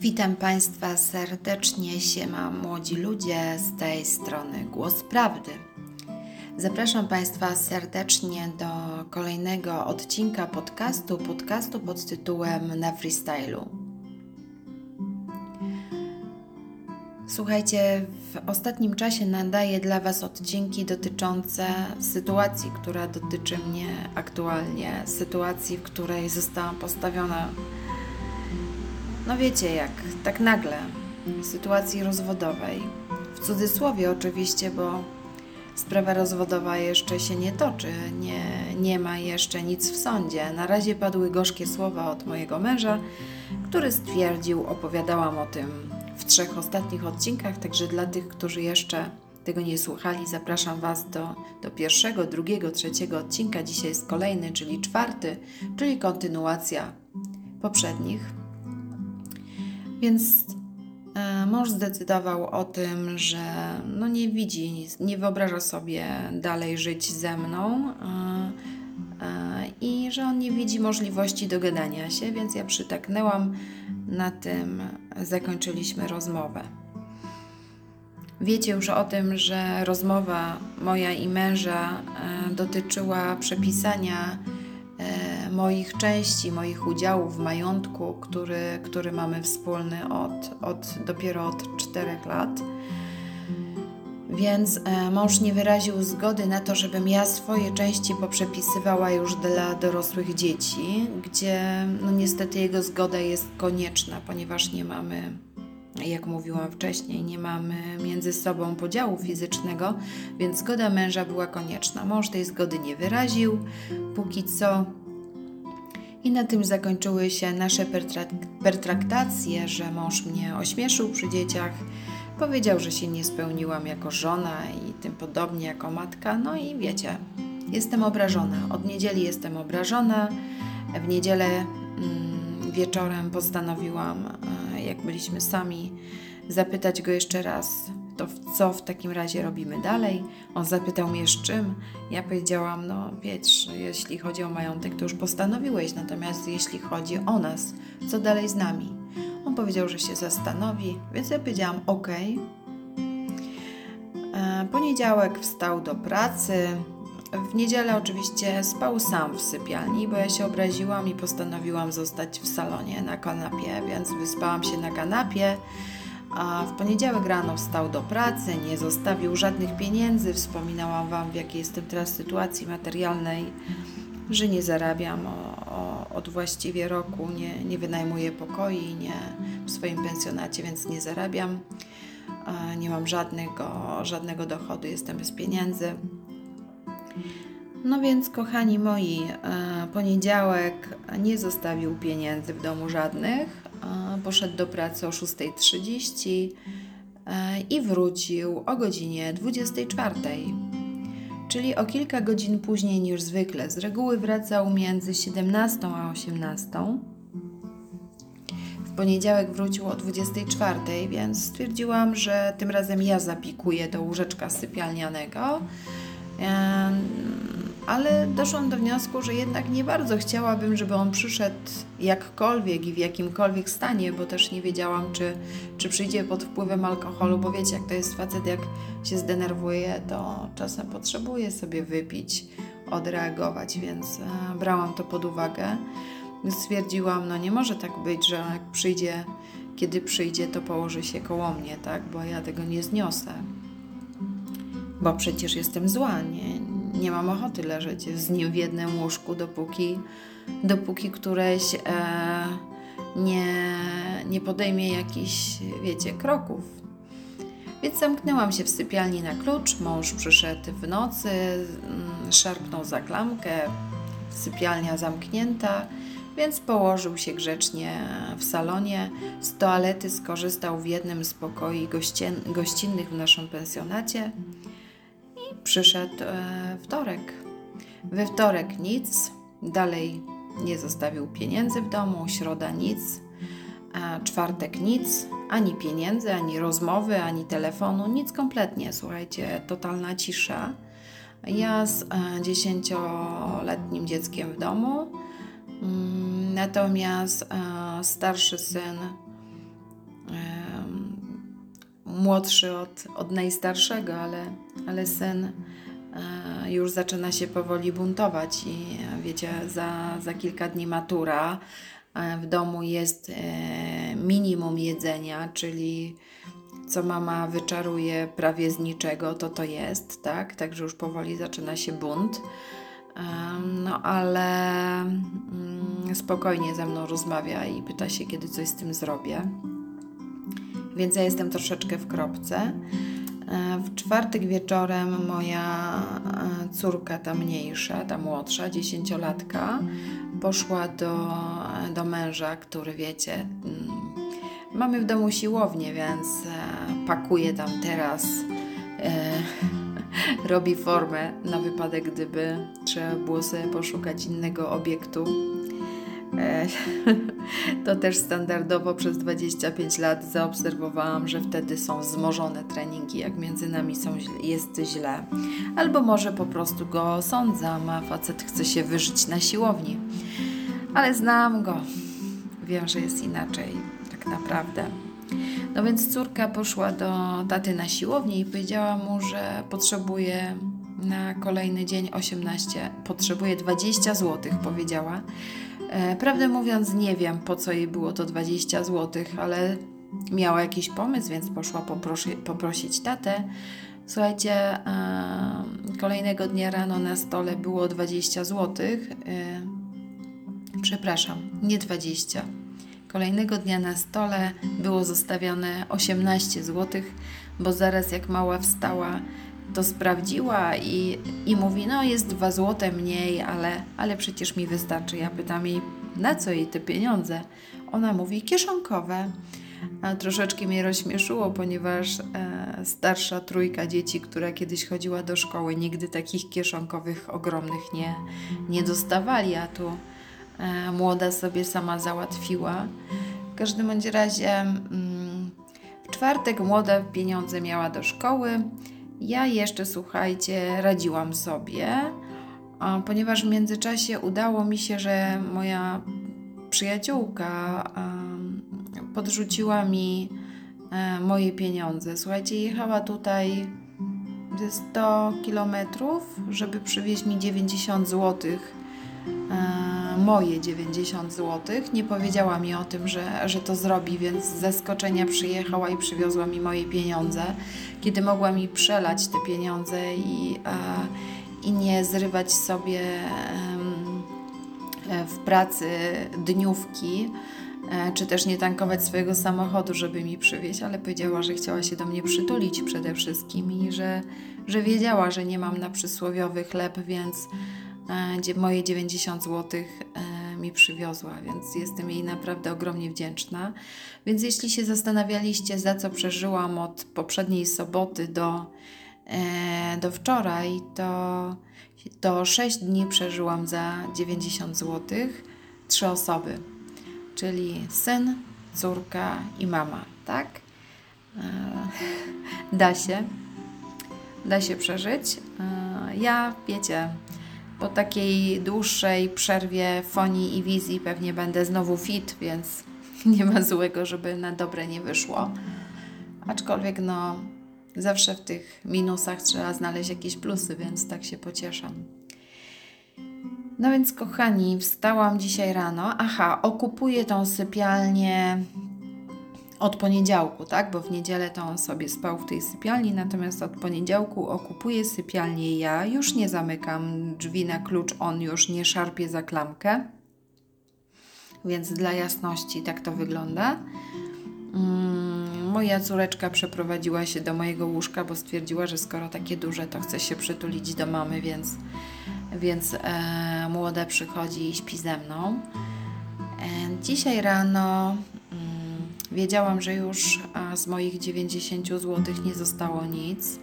Witam Państwa serdecznie, siema młodzi ludzie, z tej strony Głos Prawdy. Zapraszam Państwa serdecznie do kolejnego odcinka podcastu, podcastu pod tytułem Na Freestylu. Słuchajcie, w ostatnim czasie nadaję dla Was odcinki dotyczące sytuacji, która dotyczy mnie aktualnie, sytuacji, w której zostałam postawiona no wiecie jak, tak nagle, sytuacji rozwodowej. W cudzysłowie oczywiście, bo sprawa rozwodowa jeszcze się nie toczy, nie, nie ma jeszcze nic w sądzie. Na razie padły gorzkie słowa od mojego męża, który stwierdził, opowiadałam o tym w trzech ostatnich odcinkach, także dla tych, którzy jeszcze tego nie słuchali, zapraszam Was do, do pierwszego, drugiego, trzeciego odcinka. Dzisiaj jest kolejny, czyli czwarty, czyli kontynuacja poprzednich. Więc e, mąż zdecydował o tym, że no nie widzi, nie wyobraża sobie dalej żyć ze mną e, e, i że on nie widzi możliwości dogadania się, więc ja przytaknęłam na tym, zakończyliśmy rozmowę. Wiecie już o tym, że rozmowa moja i męża dotyczyła przepisania moich części, moich udziałów w majątku, który, który mamy wspólny od, od, dopiero od 4 lat. Więc e, mąż nie wyraził zgody na to, żebym ja swoje części poprzepisywała już dla dorosłych dzieci, gdzie no niestety jego zgoda jest konieczna, ponieważ nie mamy, jak mówiłam wcześniej, nie mamy między sobą podziału fizycznego, więc zgoda męża była konieczna. Mąż tej zgody nie wyraził. Póki co i na tym zakończyły się nasze pertraktacje, że mąż mnie ośmieszył przy dzieciach, powiedział, że się nie spełniłam jako żona i tym podobnie jako matka. No i wiecie, jestem obrażona. Od niedzieli jestem obrażona. W niedzielę mm, wieczorem postanowiłam, e, jak byliśmy sami, zapytać go jeszcze raz, to co w takim razie robimy dalej? On zapytał mnie z czym. Ja powiedziałam, no wiesz, jeśli chodzi o majątek, to już postanowiłeś, natomiast jeśli chodzi o nas, co dalej z nami? On powiedział, że się zastanowi, więc ja powiedziałam, ok. E, poniedziałek wstał do pracy. W niedzielę oczywiście spał sam w sypialni, bo ja się obraziłam i postanowiłam zostać w salonie na kanapie, więc wyspałam się na kanapie a w poniedziałek rano wstał do pracy, nie zostawił żadnych pieniędzy. Wspominałam Wam, w jakiej jestem teraz sytuacji materialnej, że nie zarabiam o, o, od właściwie roku, nie, nie wynajmuję pokoi nie, w swoim pensjonacie, więc nie zarabiam. Nie mam żadnego, żadnego dochodu, jestem bez pieniędzy. No więc, kochani moi, e, poniedziałek nie zostawił pieniędzy w domu żadnych, poszedł do pracy o 6.30 e, i wrócił o godzinie 24. Czyli o kilka godzin później niż zwykle. Z reguły wracał między 17 a 18. W poniedziałek wrócił o 24, więc stwierdziłam, że tym razem ja zapikuję do łóżeczka sypialnianego ale doszłam do wniosku, że jednak nie bardzo chciałabym, żeby on przyszedł jakkolwiek i w jakimkolwiek stanie, bo też nie wiedziałam, czy, czy przyjdzie pod wpływem alkoholu, bo wiecie, jak to jest facet, jak się zdenerwuje, to czasem potrzebuje sobie wypić, odreagować, więc e, brałam to pod uwagę. Stwierdziłam, no nie może tak być, że jak przyjdzie, kiedy przyjdzie, to położy się koło mnie, tak, bo ja tego nie zniosę. Bo przecież jestem zła, nie, nie mam ochoty leżeć z nim w jednym łóżku, dopóki, dopóki któreś e, nie, nie podejmie jakichś, wiecie, kroków. Więc zamknęłam się w sypialni na klucz. Mąż przyszedł w nocy, mm, szarpnął za klamkę, sypialnia zamknięta, więc położył się grzecznie w salonie. Z toalety skorzystał w jednym z pokoi gościnnych w naszym pensjonacie przyszedł e, wtorek. We wtorek nic, dalej nie zostawił pieniędzy w domu, środa nic, a czwartek nic, ani pieniędzy, ani rozmowy, ani telefonu, nic kompletnie. Słuchajcie, totalna cisza. Ja z e, dziesięcioletnim dzieckiem w domu, mm, natomiast e, starszy syn młodszy od, od najstarszego, ale, ale syn e, już zaczyna się powoli buntować i wiecie, za, za kilka dni matura. W domu jest minimum jedzenia, czyli co mama wyczaruje prawie z niczego, to to jest, tak? Także już powoli zaczyna się bunt. No ale mm, spokojnie ze mną rozmawia i pyta się, kiedy coś z tym zrobię. Więc ja jestem troszeczkę w kropce. E, w czwartek wieczorem moja e, córka, ta mniejsza, ta młodsza, dziesięciolatka, poszła do, do męża, który wiecie, mm, mamy w domu siłownię, więc e, pakuje tam teraz robi formę na wypadek, gdyby trzeba było sobie poszukać innego obiektu. E, to też standardowo przez 25 lat zaobserwowałam, że wtedy są wzmożone treningi, jak między nami są, jest źle. Albo może po prostu go osądzam, a facet chce się wyżyć na siłowni. Ale znam go. Wiem, że jest inaczej, tak naprawdę. No więc córka poszła do taty na siłownię i powiedziała mu, że potrzebuje na kolejny dzień 18, potrzebuje 20 zł, powiedziała. E, prawdę mówiąc, nie wiem po co jej było to 20 zł, ale miała jakiś pomysł, więc poszła poprosi, poprosić tatę. Słuchajcie, kolejnego dnia rano na stole było 20 zł. E, przepraszam, nie 20 Kolejnego dnia na stole było zostawione 18 zł, bo zaraz jak mała wstała, to sprawdziła i, i mówi, no jest 2 zł mniej, ale, ale przecież mi wystarczy. Ja pytam jej, na co jej te pieniądze? Ona mówi, kieszonkowe. A troszeczkę mnie rozśmieszyło, ponieważ e, starsza trójka dzieci, która kiedyś chodziła do szkoły, nigdy takich kieszonkowych ogromnych nie, nie dostawali, a tu E, młoda sobie sama załatwiła. W każdym bądź razie mm, w czwartek młoda pieniądze miała do szkoły. Ja jeszcze, słuchajcie, radziłam sobie, ponieważ w międzyczasie udało mi się, że moja przyjaciółka podrzuciła mi e, moje pieniądze. Słuchajcie, jechała tutaj 100 kilometrów, żeby przywieźć mi 90 złotych E, moje 90 zł. Nie powiedziała mi o tym, że, że to zrobi, więc z zaskoczenia przyjechała i przywiozła mi moje pieniądze. Kiedy mogła mi przelać te pieniądze i, e, i nie zrywać sobie w pracy dniówki, e, czy też nie tankować swojego samochodu, żeby mi przywieźć, ale powiedziała, że chciała się do mnie przytulić przede wszystkim i że, że wiedziała, że nie mam na przysłowiowy chleb, więc moje 90 zł e, mi przywiozła, więc jestem jej naprawdę ogromnie wdzięczna. Więc jeśli się zastanawialiście, za co przeżyłam od poprzedniej soboty do, e, do wczoraj, to, to 6 dni przeżyłam za 90 zł, trzy osoby, czyli syn, córka i mama, tak? E, da się, da się przeżyć. Ja, wiecie, po takiej dłuższej przerwie fonii i wizji pewnie będę znowu fit, więc nie ma złego, żeby na dobre nie wyszło. Aczkolwiek no, zawsze w tych minusach trzeba znaleźć jakieś plusy, więc tak się pocieszam. No więc kochani, wstałam dzisiaj rano. Aha, okupuję tą sypialnię od poniedziałku, tak? Bo w niedzielę to on sobie spał w tej sypialni, natomiast od poniedziałku okupuję sypialnię ja. Już nie zamykam drzwi na klucz, on już nie szarpie za klamkę. Więc dla jasności tak to wygląda. Mm, moja córeczka przeprowadziła się do mojego łóżka, bo stwierdziła, że skoro takie duże, to chce się przytulić do mamy, więc, więc e, młoda przychodzi i śpi ze mną. E, dzisiaj rano Wiedziałam, że już z moich 90 zł nie zostało nic.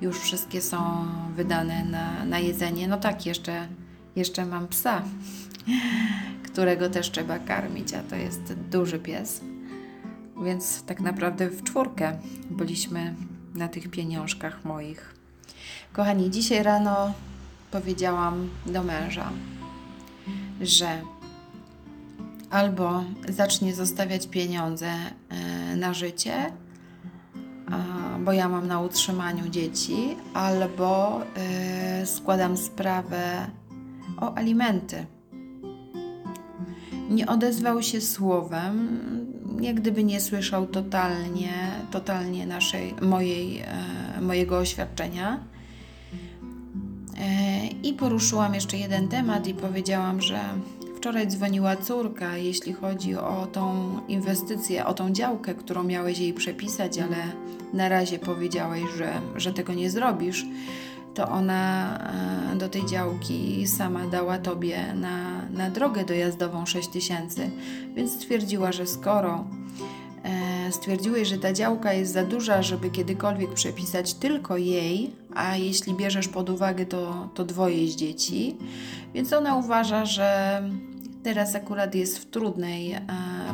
Już wszystkie są wydane na, na jedzenie. No tak, jeszcze, jeszcze mam psa, którego też trzeba karmić, a to jest duży pies. Więc tak naprawdę w czwórkę byliśmy na tych pieniążkach moich. Kochani, dzisiaj rano powiedziałam do męża, że albo zacznie zostawiać pieniądze e, na życie, bo ja mam na utrzymaniu dzieci, albo składam sprawę o alimenty. Nie odezwał się słowem, jak gdyby nie słyszał totalnie, totalnie naszej, mojej, mojego oświadczenia. I poruszyłam jeszcze jeden temat i powiedziałam, że wczoraj dzwoniła córka, jeśli chodzi o tą inwestycję, o tą działkę, którą miałeś jej przepisać, ale na razie powiedziałeś, że, że tego nie zrobisz. To ona e, do tej działki sama dała tobie na, na drogę dojazdową 6 tysięcy, więc stwierdziła, że skoro E, stwierdziłeś, że ta działka jest za duża, żeby kiedykolwiek przepisać tylko jej, a jeśli bierzesz pod uwagę to, to dwoje z dzieci, więc ona uważa, że teraz akurat jest w trudnej, e,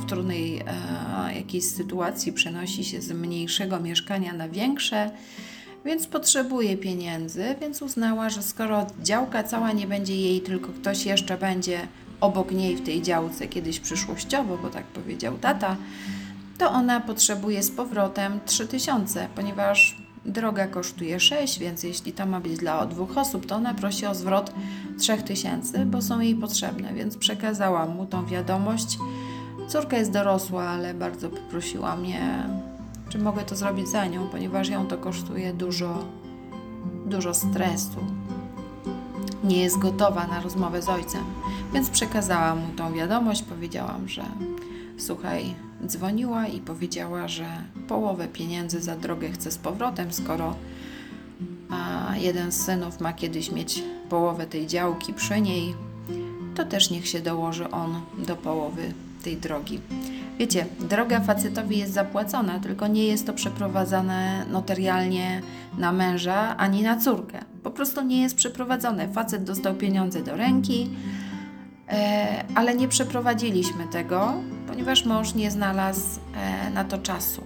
w trudnej e, jakiejś sytuacji, przenosi się z mniejszego mieszkania na większe, więc potrzebuje pieniędzy, więc uznała, że skoro działka cała nie będzie jej, tylko ktoś jeszcze będzie obok niej w tej działce kiedyś przyszłościowo, bo tak powiedział tata, to ona potrzebuje z powrotem 3000, ponieważ droga kosztuje 6, więc jeśli to ma być dla dwóch osób, to ona prosi o zwrot 3000, bo są jej potrzebne, więc przekazałam mu tą wiadomość. Córka jest dorosła, ale bardzo poprosiła mnie, czy mogę to zrobić za nią, ponieważ ją to kosztuje dużo, dużo stresu. Nie jest gotowa na rozmowę z ojcem, więc przekazałam mu tą wiadomość. Powiedziałam, że słuchaj, dzwoniła i powiedziała, że połowę pieniędzy za drogę chce z powrotem, skoro a jeden z synów ma kiedyś mieć połowę tej działki przy niej, to też niech się dołoży on do połowy tej drogi. Wiecie, droga facetowi jest zapłacona, tylko nie jest to przeprowadzane notarialnie na męża ani na córkę. Po prostu nie jest przeprowadzone. Facet dostał pieniądze do ręki, ale nie przeprowadziliśmy tego, ponieważ mąż nie znalazł e, na to czasu.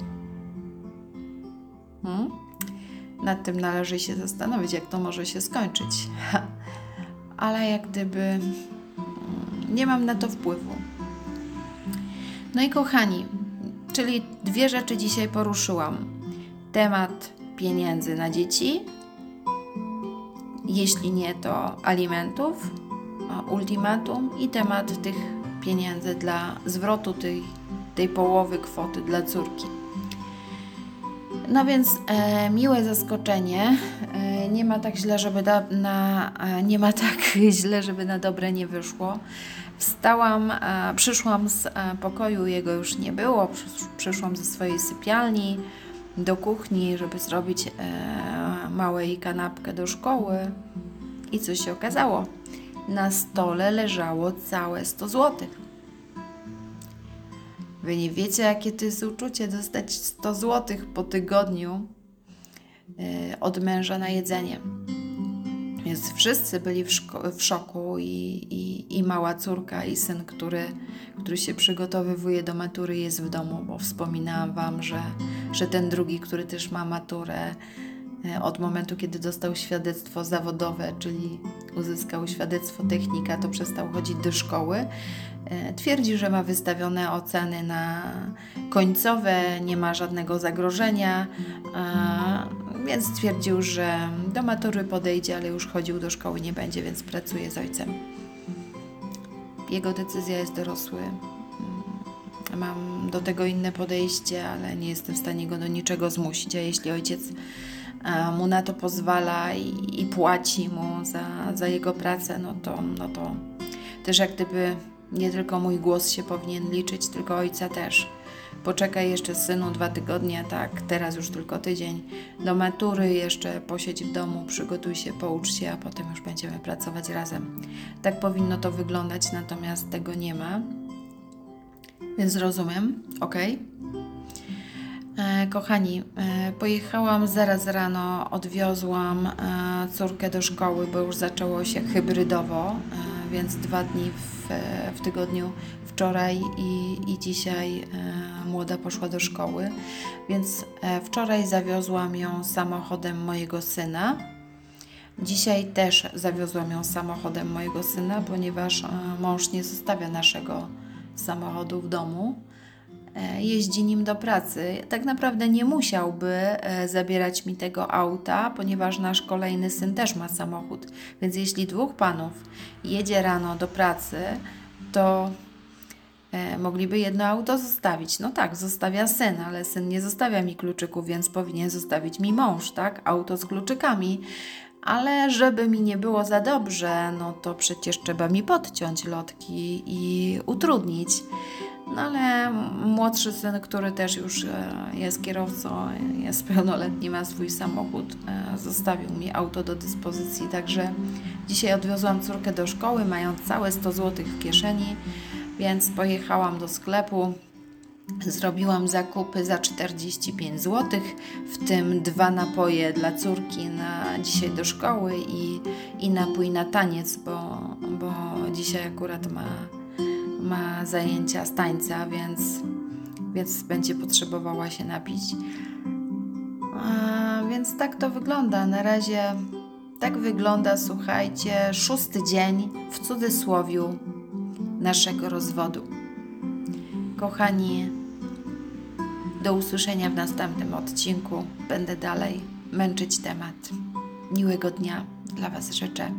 Hmm? Nad tym należy się zastanowić, jak to może się skończyć. Ale jak gdyby mm, nie mam na to wpływu. No i kochani, czyli dwie rzeczy dzisiaj poruszyłam. Temat pieniędzy na dzieci, jeśli nie, to alimentów, ultimatum i temat tych pieniędzy dla zwrotu tej, tej połowy kwoty dla córki. No więc e, miłe zaskoczenie. E, nie ma tak źle, żeby da, na, e, nie ma tak źle, żeby na dobre nie wyszło. Wstałam, e, przyszłam z e, pokoju, jego już nie było. Przyszłam ze swojej sypialni do kuchni, żeby zrobić e, małej kanapkę do szkoły. I co się okazało? Na stole leżało całe 100 zł. Wy nie wiecie, jakie to jest uczucie dostać 100 zł po tygodniu yy, od męża na jedzenie. Więc wszyscy byli w, w szoku i, i, i, mała córka i syn, który, który się przygotowywuje do matury jest w domu, bo wspominałam Wam, że, że ten drugi, który też ma maturę, E, od momentu, kiedy dostał świadectwo zawodowe, czyli uzyskał świadectwo technika, to przestał chodzić do szkoły. E, twierdzi, że ma wystawione oceny na końcowe, nie ma żadnego zagrożenia, więc stwierdził, że do matury podejdzie, ale już chodził do szkoły nie będzie, więc pracuje z ojcem. Jego decyzja jest dorosły. Mm, mam do tego inne podejście, ale nie jestem w stanie go do niczego zmusić. A jeśli ojciec mu na to pozwala i, i płaci mu za, za jego pracę, no to, no to też jak gdyby nie tylko mój głos się powinien liczyć, tylko ojca też. Poczekaj jeszcze synu dwa tygodnie, tak, teraz już tylko tydzień. Do matury jeszcze posiedź w domu, przygotuj się, poucz się, a potem już będziemy pracować razem. Tak powinno to wyglądać, natomiast tego nie ma. Więc rozumiem, ok? E, kochani, e, pojechałam zaraz rano, odwiozłam e, córkę do szkoły, bo już zaczęło się hybrydowo, więc dwa dni w, w tygodniu, wczoraj i, i dzisiaj młoda poszła do szkoły. Więc wczoraj zawiozłam ją samochodem mojego syna. Dzisiaj też zawiozłam ją samochodem mojego syna, ponieważ mąż nie zostawia naszego samochodu w domu jeździ nim do pracy. Tak naprawdę nie musiałby e, zabierać mi tego auta, ponieważ nasz kolejny syn też ma samochód. Więc jeśli dwóch panów jedzie rano do pracy, to e, mogliby jedno auto zostawić. No tak, zostawia syn, ale syn nie zostawia mi kluczyków, więc powinien zostawić mi mąż, tak? Auto z kluczykami. Ale żeby mi nie było za dobrze, no to przecież trzeba mi podciąć lotki i utrudnić. No ale młodszy syn, który też już e, jest kierowcą, jest pełnoletni, ma swój samochód, e, zostawił mi auto do dyspozycji, także dzisiaj odwiozłam córkę do szkoły, mając całe 100 zł w kieszeni, więc pojechałam do sklepu, Zrobiłam zakupy za 45 zł, w tym dwa napoje dla córki na dzisiaj do szkoły i, i napój na taniec, bo, bo dzisiaj akurat ma, ma zajęcia z tańca, więc, więc będzie potrzebowała się napić. A, więc tak to wygląda. Na razie tak wygląda, słuchajcie, szósty dzień w cudzysłowiu naszego rozwodu. Kochani, do usłyszenia w następnym odcinku. Będę dalej męczyć temat. Miłego dnia dla Was życzę.